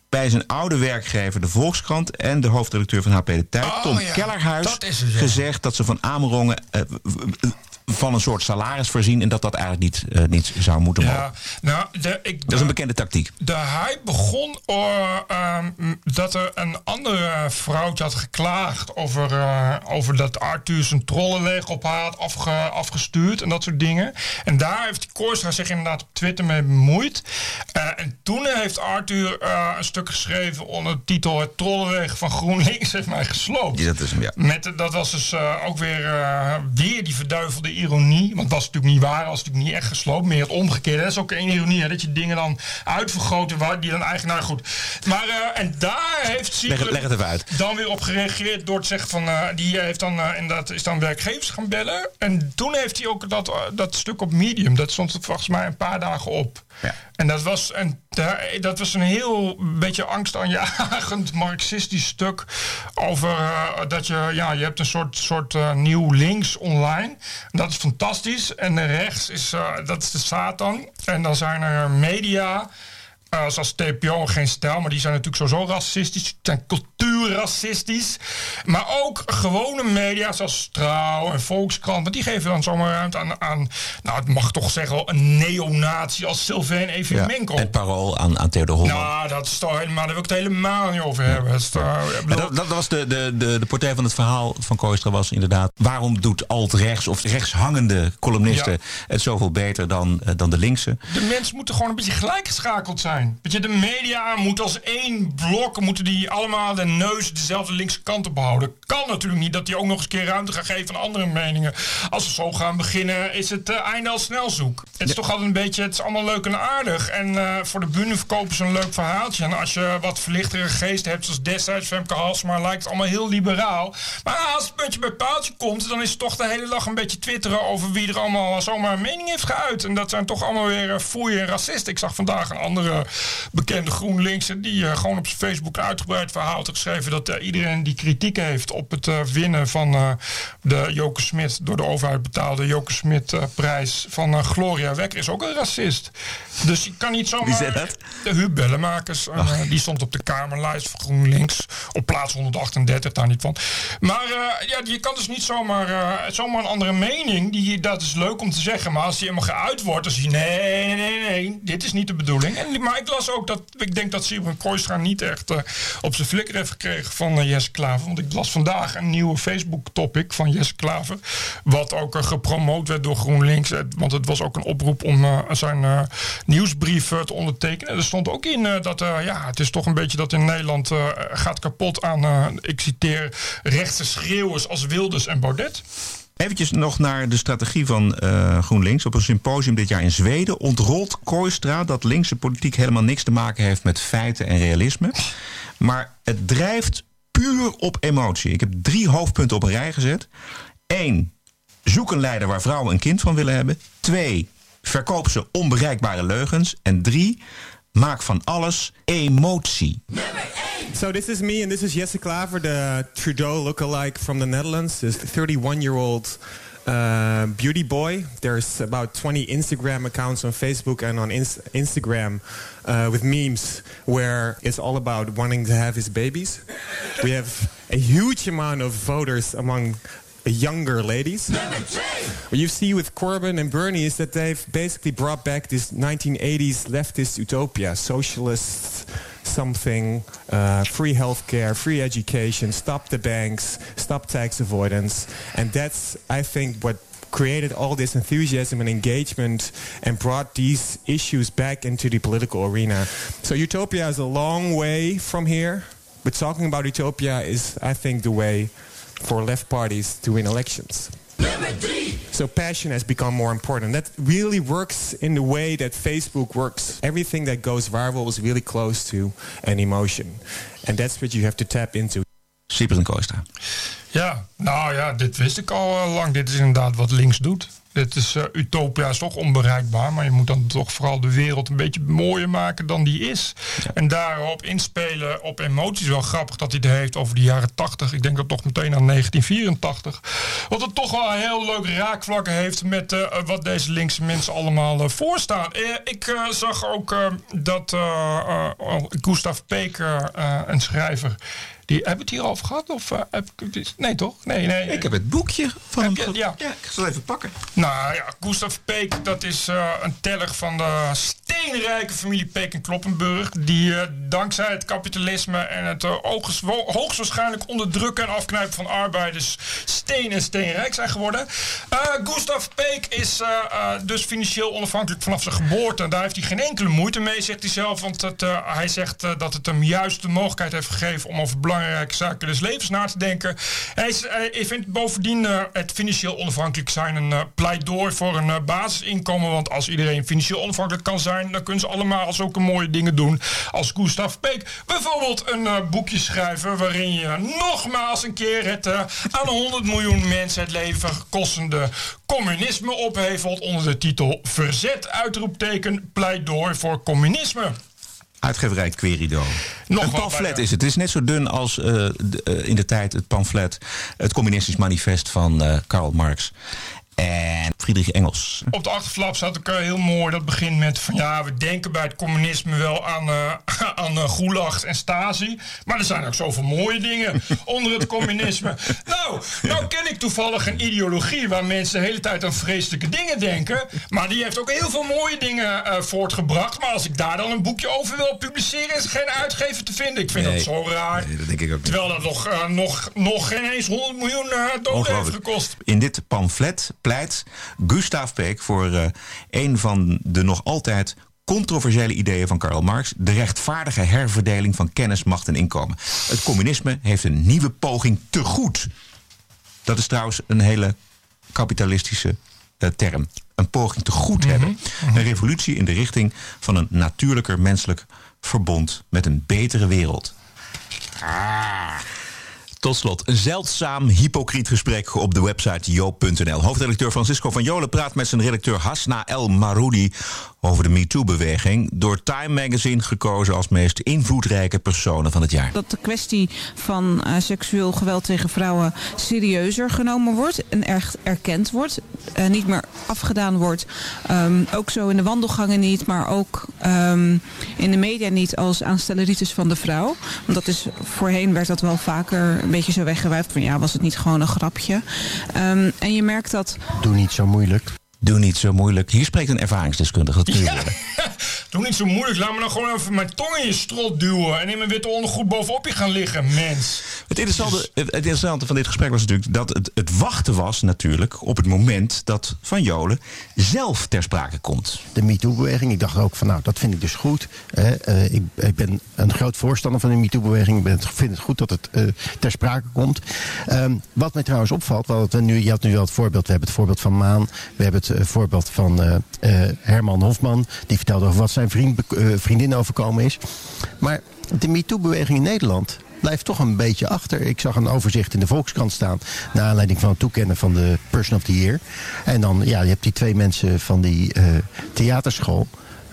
[SPEAKER 2] bij zijn oude werkgever, de Volkskrant... en de hoofdredacteur van HP De Tijd,
[SPEAKER 1] Oh,
[SPEAKER 2] Tom
[SPEAKER 1] ja,
[SPEAKER 2] Kellerhuis...
[SPEAKER 1] dat is het, ja.
[SPEAKER 2] gezegd dat ze van Amerongen uh, van een soort salaris voorzien... en dat dat eigenlijk niet, uh, niet zou moeten mogen.
[SPEAKER 1] Ja, nou, de, ik,
[SPEAKER 2] dat is een bekende tactiek.
[SPEAKER 1] De hype begon uh, um, dat er een andere vrouwtje had geklaagd... over, uh, over dat Arthur zijn trollenleeg op haar had afge, afgestuurd en dat soort dingen. En daar heeft Kooistra zich inderdaad op Twitter mee bemoeid. En toen heeft Arthur een stuk geschreven onder de titel... Het trollenleeg van GroenLinks heeft mij gesloopt.
[SPEAKER 2] Ja, dat, is, ja.
[SPEAKER 1] Met, dat was dus ook weer, weer die verduivelde ironie. Want dat was natuurlijk niet waar, was natuurlijk niet echt gesloopt. Meer het omgekeerde. Dat is ook een ironie, hè, dat je dingen dan uitvergroten waar die dan eigenlijk nou goed. Maar uh, en daar heeft
[SPEAKER 2] Sieber leg, leg, het even uit.
[SPEAKER 1] dan weer op gereageerd door te zeggen van die heeft dan uh, inderdaad is dan werkgevers gaan bellen. En toen heeft hij ook dat, dat stuk op Medium. Dat stond er volgens mij een paar dagen op. En dat was, en dat was een heel beetje angstaanjagend marxistisch stuk over uh, dat je, ja, je hebt een soort, soort uh, nieuw links online. Dat is fantastisch. En rechts is, uh, dat is de Satan. En dan zijn er media. Uh, zoals TPO geen stijl, maar die zijn natuurlijk sowieso racistisch. Die zijn cultuurracistisch. Maar ook gewone media zoals Trouw en Volkskrant. Want die geven dan zomaar ruimte aan, aan nou, het mag toch zeggen wel een neonatie als Sylvain Evimenko.
[SPEAKER 2] Ja, en parool aan, aan Theodor Holman.
[SPEAKER 1] Nou, dat is toch helemaal, daar wil ik het helemaal niet over hebben. Dat,
[SPEAKER 2] bedoel... dat, dat, was de, de, de, de partij van het verhaal van Kooistra was inderdaad... waarom doet alt-rechts of rechtshangende columnisten ja. het zoveel beter dan, uh, dan de linkse?
[SPEAKER 1] De mensen moeten gewoon een beetje gelijkgeschakeld zijn. Weet je, de media moeten als één blok... moeten die allemaal de neus dezelfde linkse kant op houden. Kan natuurlijk niet dat die ook nog eens een keer ruimte gaan geven aan andere meningen. Als we zo gaan beginnen, is het uh, einde al snel zoek. Het is ja. toch altijd een beetje, het is allemaal leuk en aardig. En uh, voor de bühne verkopen ze een leuk verhaaltje. En als je wat verlichtere geest hebt, zoals destijds Femke Halsma, lijkt het allemaal heel liberaal. Maar als het puntje bij paaltje komt, dan is het toch de hele dag een beetje twitteren over wie er allemaal zomaar een mening heeft geuit. En dat zijn toch allemaal weer uh, foeien en racisten. Ik zag vandaag een andere bekende GroenLinkse die uh, gewoon op zijn Facebook een uitgebreid verhaal had geschreven dat uh, iedereen die kritiek heeft op het uh, winnen van de Joke Smit door de overheid betaalde Joke Smit prijs van Gloria Wekker is ook een racist. Dus je kan niet zomaar.
[SPEAKER 2] Wie zei dat?
[SPEAKER 1] De Huub Bellemakers. die stond op de Kamerlijst van GroenLinks op plaats 138, daar niet van. Maar ja, je kan dus niet zomaar, zomaar een andere mening. Die, dat is leuk om te zeggen, maar als die helemaal geuit wordt, dan zie je nee, nee, nee, dit is niet de bedoeling. En, maar ik las ook dat ik denk dat Sibren Kooistra niet echt op zijn flikker heeft gekregen van uh, Jesse Klaver. Want ik las vandaag een nieuwe Facebook-topic van Jesse Klaver. Wat ook uh, gepromoot werd door GroenLinks. Want het was ook een oproep om zijn nieuwsbrief te ondertekenen. Er stond ook in dat ja, het is toch een beetje dat in Nederland gaat kapot aan, ik citeer, rechtse schreeuwers als Wilders en Baudet.
[SPEAKER 2] Eventjes nog naar de strategie van uh, GroenLinks. Op een symposium dit jaar in Zweden ontrolt Kooistra dat linkse politiek helemaal niks te maken heeft met feiten en realisme. Maar het drijft puur op emotie. Ik heb drie hoofdpunten op een rij gezet. Eén, zoek een leider waar vrouwen een kind van willen hebben. Twee, verkoop ze onbereikbare leugens. En drie, maak van alles emotie.
[SPEAKER 13] So this is me and this is Jesse Klaver, the Trudeau lookalike from the Netherlands. This 31-year-old uh, beauty boy. There's about 20 Instagram accounts on Facebook and on Inst Instagram uh, with memes where it's all about wanting to have his babies. We have a huge amount of voters among younger ladies. What you see with Corbyn and Bernie is that they've basically brought back this 1980s leftist utopia, socialist something, uh, free healthcare, free education, stop the banks, stop tax avoidance. And that's, I think, what created all this enthusiasm and engagement and brought these issues back into the political arena. So utopia is a long way from here, but talking about utopia is, I think, the way for left parties to win elections. So passion has become more important. That really works in the way that Facebook works. Everything that goes viral is really close to an emotion. And that's what you have to tap into.
[SPEAKER 2] Kooistra.
[SPEAKER 1] Ja, nou ja, dit wist ik al eh, lang. Dit is inderdaad wat links doet. Dit is, eh, Utopia is toch onbereikbaar, maar je moet dan toch vooral de wereld een beetje mooier maken dan die is. En daarop inspelen op emoties. Wel grappig dat hij het heeft over de jaren 80. Ik denk dat toch meteen aan 1984. Wat het toch wel een heel leuk raakvlak heeft met eh, wat deze linkse mensen allemaal voorstaan. Ik zag ook dat Gustav Peek, eh, een schrijver. Die, hebben we het hier over gehad? Of, eh, heb ik, nee, toch? Nee, nee.
[SPEAKER 2] Ik heb het boekje van
[SPEAKER 1] Heb
[SPEAKER 2] hem.
[SPEAKER 1] je- ja.
[SPEAKER 2] ja, ik zal even pakken.
[SPEAKER 1] Nou ja, Gustav Peek, dat is eh, een teller van de steenrijke familie Peek en Kloppenburg. Die eh, dankzij het kapitalisme en het hoogst, hoogstwaarschijnlijk onderdrukken en afknijpen van arbeiders steen en steenrijk zijn geworden. Gustav Peek is dus financieel onafhankelijk vanaf zijn geboorte. En daar heeft hij geen enkele moeite mee, zegt hij zelf. Want het, hij zegt dat het hem juist de mogelijkheid heeft gegeven om over belangrijke zaken des levens na te denken. Hij, is, vindt bovendien eh, het financieel onafhankelijk zijn een eh, pleidooi voor een eh, basisinkomen. Want als iedereen financieel onafhankelijk kan zijn, dan kunnen ze allemaal zulke mooie dingen doen als Gustav Peek. Bijvoorbeeld een eh, boekje schrijven waarin je nogmaals een keer het eh, aan 100 miljoen mensen het leven kostende communisme ophevelt onder de titel Verzet uitroepteken pleidooi voor communisme.
[SPEAKER 2] Uitgeverij Querido.
[SPEAKER 1] Nog
[SPEAKER 2] een pamflet
[SPEAKER 1] bij,
[SPEAKER 2] is het. Het is net zo dun als eh, de- eh, in de tijd het pamflet... het communistisch manifest van eh, Karl Marx en Friedrich Engels.
[SPEAKER 1] Op de achterflap staat ook eh, heel mooi. Dat begint met van ja, we denken bij het communisme wel aan, eh aan uh, en Stasi. Maar er zijn ook zoveel mooie dingen onder het communisme. Nou, nou ken ik toevallig een ideologie waar mensen de hele tijd aan vreselijke dingen denken. Maar die heeft ook heel veel mooie dingen eh, voortgebracht. Maar als ik daar dan een boekje over wil publiceren, is er geen uitgever te vinden. Ik vind
[SPEAKER 2] Nee.
[SPEAKER 1] dat zo raar.
[SPEAKER 2] Nee, dat denk ik ook niet.
[SPEAKER 1] Terwijl dat nog, nog, nog geen eens 100 miljoen doden heeft gekost.
[SPEAKER 2] In dit pamflet pleit Gustav Peek voor eh, een van de nog altijd controversiële ideeën van Karl Marx: de rechtvaardige herverdeling van kennis, macht en inkomen. Het communisme heeft een nieuwe poging te goed. Dat is trouwens een hele kapitalistische eh, term. Een poging te goed hebben. Een revolutie in de richting van een natuurlijker menselijk verbond met een betere wereld. Tot slot, een zeldzaam hypocriet gesprek op de website joop.nl. Hoofdredacteur Francisco van Jolen praat met zijn redacteur Hasna El Maroudi over de MeToo-beweging. Door Time Magazine gekozen als meest invloedrijke personen van het jaar.
[SPEAKER 14] Dat de kwestie van eh, seksueel geweld tegen vrouwen serieuzer genomen wordt en echt erkend wordt. Eh, niet meer afgedaan wordt. Ehm, ook zo in de wandelgangen niet, maar ook ehm, in de media niet als aanstelleritis van de vrouw. Want dat is, voorheen werd dat wel vaker een beetje zo weggewuifd van ja, was het niet gewoon een grapje. Ehm, en je merkt dat
[SPEAKER 4] Doe niet zo moeilijk.
[SPEAKER 2] Doe niet zo moeilijk. Hier spreekt een ervaringsdeskundige. Dat kun je
[SPEAKER 1] Ja. Doe niet zo moeilijk. Laat me dan gewoon even mijn tong in je strot duwen. En in mijn witte ondergoed bovenop je gaan liggen, mens.
[SPEAKER 2] Het interessante, het interessante van dit gesprek was natuurlijk dat het, het wachten was natuurlijk op het moment dat Van Jolen zelf ter sprake komt.
[SPEAKER 4] de MeToo-beweging. Ik dacht ook van, nou, dat vind ik dus goed. Hè. Eh, ik, ik ben een groot voorstander van de MeToo-beweging. Ik vind het goed dat het eh, ter sprake komt. Ehm, wat mij trouwens opvalt, want we nu, je had nu wel het voorbeeld, we hebben het voorbeeld van Maan. We hebben het eh, voorbeeld van eh, eh, Herman Hofman. Die vertelde over wat zijn vriend, eh, vriendin overkomen is. Maar de MeToo-beweging in Nederland blijft toch een beetje achter. Ik zag een overzicht in de Volkskrant staan... naar aanleiding van het toekennen van de Person of the Year. En dan, ja, je hebt die twee mensen van die eh, theaterschool...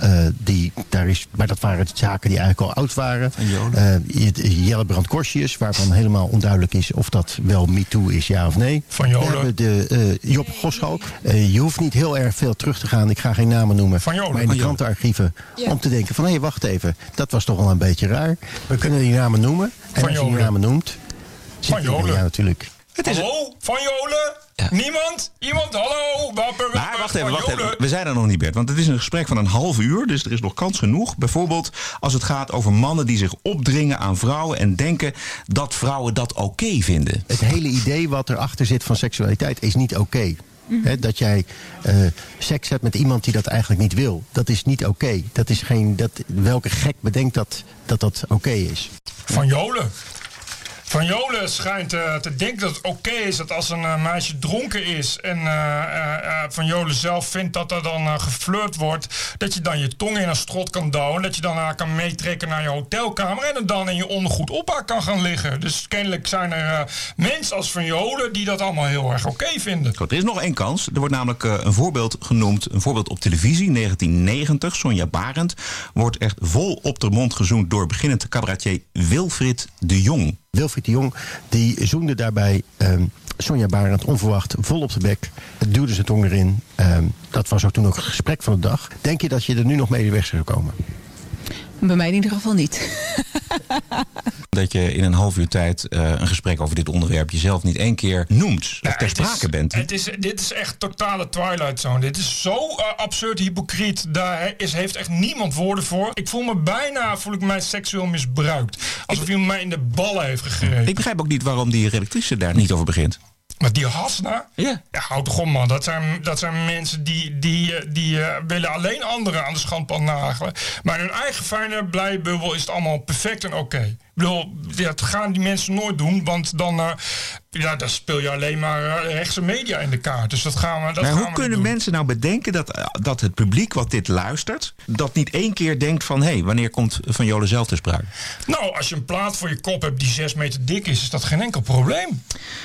[SPEAKER 4] eh, die, daar is, maar dat waren zaken die eigenlijk al oud waren. Eh, je- Jelle Brand Korsius, waarvan helemaal onduidelijk is of dat wel MeToo is, ja of nee.
[SPEAKER 1] Van Jolen.
[SPEAKER 4] We hebben de, eh, Job Goschalk. Eh, je hoeft niet heel erg veel terug te gaan. Ik ga geen namen noemen.
[SPEAKER 1] Van Jolen.
[SPEAKER 4] Maar in de krantenarchieven.
[SPEAKER 14] Ja.
[SPEAKER 4] Om te denken van, hé, wacht even. Dat was toch wel een beetje raar. We kunnen die namen noemen. En
[SPEAKER 1] Van
[SPEAKER 4] als je die namen noemt...
[SPEAKER 1] Van Jolen.
[SPEAKER 4] Ja, natuurlijk.
[SPEAKER 1] Hallo? Van Jolen? Niemand? Iemand? Hallo?
[SPEAKER 2] Maar wacht even, wacht even. We zijn er nog niet, Bert. Want het is een gesprek van een half uur, dus er is nog kans genoeg. Bijvoorbeeld als het gaat over mannen die zich opdringen aan vrouwen... en denken dat vrouwen dat oké vinden.
[SPEAKER 4] Het hele idee wat erachter zit van seksualiteit is niet oké. Hè, dat jij eh, seks hebt met iemand die dat eigenlijk niet wil. Dat is niet oké. Dat is geen. Dat, welke gek bedenkt dat dat, dat oké is?
[SPEAKER 1] Van Jolen. Van Jolen schijnt eh, te denken dat het oké is dat als een eh, meisje dronken is en eh, Van Jolen zelf vindt dat er dan geflirt wordt, dat je dan je tong in een strot kan douwen, dat je dan haar kan meetrekken naar je hotelkamer en dan in je ondergoed op haar kan gaan liggen. Dus kennelijk zijn er mensen als Van Jolen die dat allemaal heel erg oké vinden.
[SPEAKER 2] Er is nog één kans. Er wordt namelijk een voorbeeld genoemd, een voorbeeld op televisie, 1990. Sonja Barend wordt echt vol op de mond gezoend door beginnend cabaretier Wilfried de Jong.
[SPEAKER 4] Wilfried de Jong die zoende daarbij ehm, Sonja Barend onverwacht vol op de bek. Het duwde zijn tong erin. Ehm, dat was ook toen ook het gesprek van de dag. Denk je dat je er nu nog mee weg zou komen?
[SPEAKER 14] Bij mij in ieder geval niet.
[SPEAKER 2] Dat je in een half uur tijd eh, een gesprek over dit onderwerp jezelf niet één keer noemt of ter
[SPEAKER 1] is-
[SPEAKER 2] sprake bent.
[SPEAKER 1] Het is, dit is echt totale Twilight Zone. Dit is zo eh, absurd hypocriet. Daar is, heeft echt niemand woorden voor. Ik voel me bijna voel ik mij seksueel misbruikt. Alsof iemand mij in de ballen heeft gegrepen.
[SPEAKER 2] Ik begrijp ook niet waarom die redactrice daar niet over begint.
[SPEAKER 1] Maar die Hasna?
[SPEAKER 2] Ja.
[SPEAKER 1] Ja, houd toch op man. Dat zijn, dat zijn mensen die, die, eh, die eh, willen alleen anderen aan de schandpad nagelen. Maar in hun eigen fijne blije bubbel is het allemaal perfect en oké. Bedoel, dat gaan die mensen nooit doen. Want dan, eh, ja, dan speel je alleen maar eh, rechtse media in de kaart. Dus dat gaan we, dat
[SPEAKER 2] maar
[SPEAKER 1] gaan
[SPEAKER 2] hoe
[SPEAKER 1] we
[SPEAKER 2] kunnen
[SPEAKER 1] doen.
[SPEAKER 2] mensen nou bedenken dat, eh, dat het publiek wat dit luistert... dat niet één keer denkt van... hé, hey, wanneer komt Van Jolen zelf te sprake?
[SPEAKER 1] Nou, als je een plaat voor je kop hebt die zes meter dik is, is dat geen enkel probleem.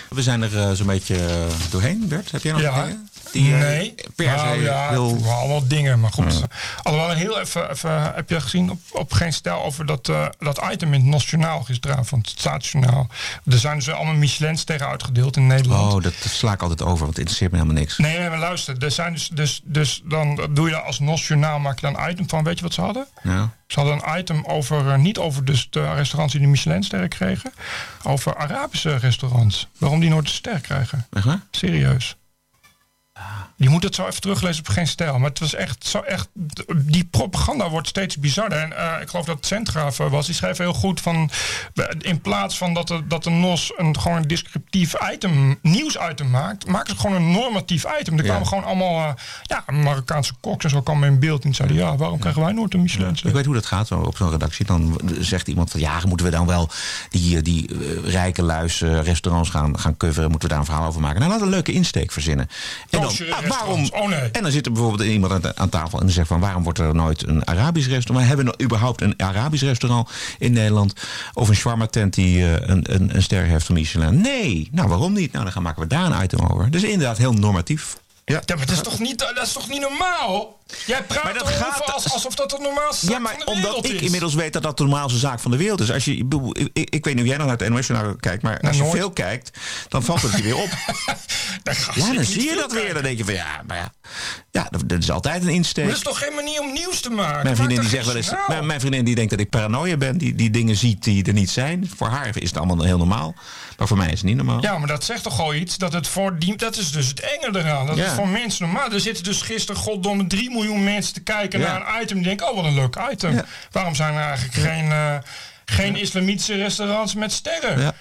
[SPEAKER 2] We zijn er eh, zo'n beetje doorheen, Bert. Heb jij nog
[SPEAKER 1] Ja.
[SPEAKER 2] Die, eh,
[SPEAKER 1] nee.
[SPEAKER 2] per
[SPEAKER 1] Nou
[SPEAKER 2] se
[SPEAKER 1] ja,
[SPEAKER 2] wil-
[SPEAKER 1] wel allemaal dingen, maar goed. Alhoewel, heel even, even, heb je gezien op, op Geen Stijl over dat, eh, dat item in het Nationaal gisteravond, het Staatsjournaal. Er zijn dus allemaal Michelin's tegen uitgedeeld in Nederland.
[SPEAKER 2] Oh, dat, dat sla ik altijd over, want het interesseert me helemaal niks.
[SPEAKER 1] Nee, nee, maar luister. Er zijn dus, dus, dus dan doe je dat als Nationaal, maak je dan een item van, weet je wat ze hadden?
[SPEAKER 2] Ja.
[SPEAKER 1] Ze hadden een item over, eh, niet over dus de restaurants die de Michelinsterren kregen, over Arabische restaurants. Waarom die nooit de ster krijgen.
[SPEAKER 2] Echt waar?
[SPEAKER 1] Serieus. Je moet het zo even teruglezen op geen stijl. Maar het was echt zo echt. Die propaganda wordt steeds bizarder. En eh, ik geloof dat het Centgraaf eh, was. Die schreef heel goed van. In plaats van dat de, dat de NOS een gewoon een descriptief item, nieuwsitem maakt, maken ze gewoon een normatief item. Er
[SPEAKER 2] Ja.
[SPEAKER 1] kwamen gewoon allemaal eh, ja, Marokkaanse koks en zo kwam in beeld. En zeiden ja, waarom krijgen wij nooit een Michelin?
[SPEAKER 2] Ik weet hoe dat gaat op zo'n redactie. Dan zegt iemand van ja, moeten we dan wel die, eh, die eh, rijke luis eh, restaurants gaan, gaan coveren? Moeten we daar een verhaal over maken? Nou, laat een leuke insteek verzinnen. En dan, ah, waarom,
[SPEAKER 1] restaurants. Oh nee.
[SPEAKER 2] en dan zit er bijvoorbeeld iemand aan, aan tafel en die zegt van waarom wordt er nooit een Arabisch restaurant? Hebben we nou überhaupt een Arabisch restaurant in Nederland? Of een shawarma tent die eh, een, een, een ster heeft van Michelin? Nee, nou waarom niet? Nou, dan gaan maken we daar een item over. Dus inderdaad heel normatief. Ja,
[SPEAKER 1] Ja, maar dat is toch niet, dat is toch niet normaal? Jij praat
[SPEAKER 2] Maar dat gaat-
[SPEAKER 1] als, alsof dat de normaalste zaak
[SPEAKER 2] Ja, maar
[SPEAKER 1] van de
[SPEAKER 2] omdat ik
[SPEAKER 1] is.
[SPEAKER 2] inmiddels weet dat dat de normaalste zaak van de wereld is. Als je, ik, bedoel, ik, ik weet niet of jij nog naar het NOS kijkt, maar als je
[SPEAKER 1] nooit.
[SPEAKER 2] veel kijkt, dan valt het je weer op. Ja, dan zie je dat weer. Dan denk je van ja, maar ja, ja dat, dat is altijd een insteek.
[SPEAKER 1] Maar dat is toch geen manier om nieuws te maken?
[SPEAKER 2] Mijn vriendin, die zegt wel eens, mijn, mijn vriendin die denkt dat ik paranoia ben, die, die dingen ziet die er niet zijn. Voor haar is het allemaal heel normaal. Maar voor mij is het niet normaal.
[SPEAKER 1] Ja, maar dat zegt toch al iets? Dat, het voor die, dat is dus het enge eraan. Dat
[SPEAKER 2] Ja.
[SPEAKER 1] het voor mensen normaal Er zitten dus gisteren goddomme 3 miljoen mensen te kijken naar een item. Die denken, oh wat een leuk item. Waarom zijn er eigenlijk geen, eh, geen islamitische restaurants met sterren?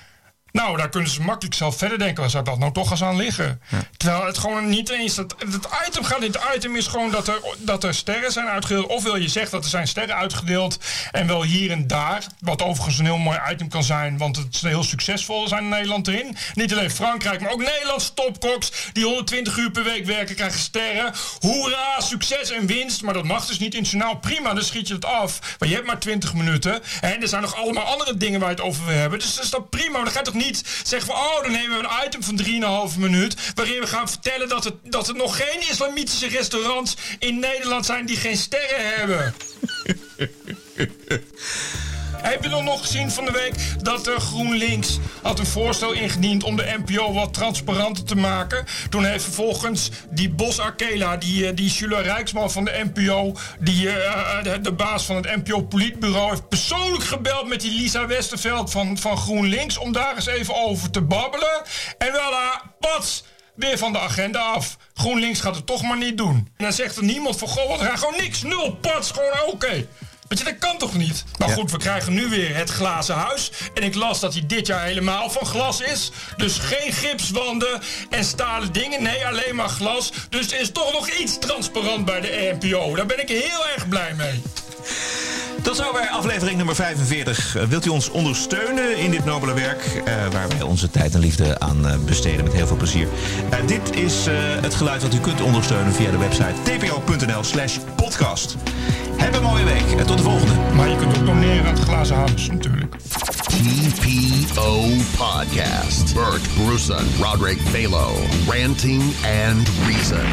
[SPEAKER 1] Nou, daar kunnen ze makkelijk zelf verder denken. Waar zou dat nou toch eens aan liggen? Terwijl het gewoon niet eens... Het, het item gaat niet. Het item is gewoon dat er, dat er sterren zijn uitgedeeld. Ofwel je zegt dat er zijn sterren uitgedeeld. En wel hier en daar. Wat overigens een heel mooi item kan zijn. Want het is heel succesvol zijn in Nederland erin. Niet alleen Frankrijk, maar ook Nederlandse topkoks. Die 120 uur per week werken, krijgen sterren. Hoera, succes en winst. Maar dat mag dus niet internationaal. Prima, dan schiet je het af. Maar je hebt maar 20 minuten. En er zijn nog allemaal andere dingen waar je het over wil hebben. Dus dat is dat prima. Maar dan ga je toch niet zeggen van... Oh, dan nemen we een item van 3,5 minuut. Waarin we gaan vertellen dat, het, dat er nog geen islamitische restaurants in Nederland zijn die geen sterren hebben. Heb je dan nog gezien van de week dat GroenLinks had een voorstel ingediend om de NPO wat transparanter te maken? Toen heeft vervolgens die Bos Arkela, die, eh, die Julia Rijksman van de NPO, die, eh, de, de baas van het NPO Politbureau, heeft persoonlijk gebeld met die Lisa Westerveld van, van GroenLinks om daar eens even over te babbelen. En voilà, pats! Weer van de agenda af. GroenLinks gaat het toch maar niet doen. En dan zegt er niemand van, goh, wat raar, gewoon niks, nul, pats, gewoon oké. Weet je, dat kan toch niet? Maar
[SPEAKER 2] Ja.
[SPEAKER 1] goed, we krijgen nu weer het glazen huis. En ik las dat hij dit jaar helemaal van glas is. Dus geen gipswanden en stalen dingen. Nee, alleen maar glas. Dus er is toch nog iets transparant bij de NPO. Daar ben ik heel erg blij mee.
[SPEAKER 2] Tot zover aflevering nummer 45. Eh, Wilt u ons ondersteunen in dit nobele werk... eh, waar wij onze tijd en liefde aan eh, besteden met heel veel plezier? Dit is het geluid dat u kunt ondersteunen via de website tpo.nl slash podcast. Heb een mooie week en tot de volgende.
[SPEAKER 1] Maar je kunt ook doneren aan het Glazen Huis natuurlijk.
[SPEAKER 12] TPO Podcast. Bert Bruson, Roderick Balo, Ranting and Reason.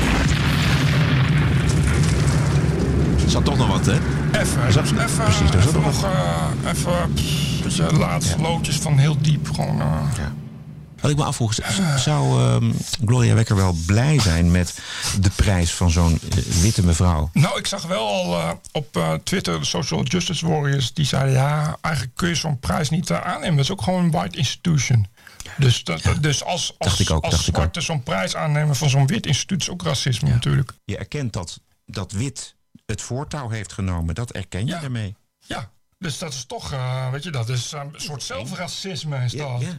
[SPEAKER 2] Er zat toch nog wat, hè?
[SPEAKER 1] Even,
[SPEAKER 2] zat-
[SPEAKER 1] even,
[SPEAKER 2] precies, zat
[SPEAKER 1] even
[SPEAKER 2] nog
[SPEAKER 1] nog, eh, even, pff, weet je, laatste loodjes van heel diep. Gewoon, eh,
[SPEAKER 2] Wat ik me afvroeg, zou ehm, Gloria Wekker wel blij zijn met de prijs van zo'n eh, witte mevrouw?
[SPEAKER 1] Nou, ik zag wel al eh, op eh, Twitter de Social Justice Warriors. Die zeiden, ja, eigenlijk kun je zo'n prijs niet aannemen. Dat is ook gewoon een white institution. Dus, dat, dus als, als,
[SPEAKER 2] ook,
[SPEAKER 1] als zwarte zo'n prijs aannemen van zo'n wit instituut... is ook racisme natuurlijk.
[SPEAKER 2] Je erkent dat, dat wit het voortouw heeft genomen. Dat erken je daarmee.
[SPEAKER 1] Ja, dus dat is toch, weet je, dat is een soort zelfracisme is dat.
[SPEAKER 2] ja.
[SPEAKER 1] Dat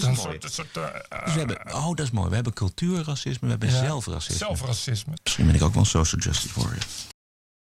[SPEAKER 2] Dat
[SPEAKER 1] is
[SPEAKER 2] is
[SPEAKER 1] een
[SPEAKER 2] mooi.
[SPEAKER 1] soort, een soort eh,
[SPEAKER 2] Dus we hebben, oh, dat is mooi. We hebben cultuurracisme, we hebben
[SPEAKER 1] Ja,
[SPEAKER 2] zelfracisme.
[SPEAKER 1] zelfracisme.
[SPEAKER 2] Misschien ben ik ook wel een social justice warrior.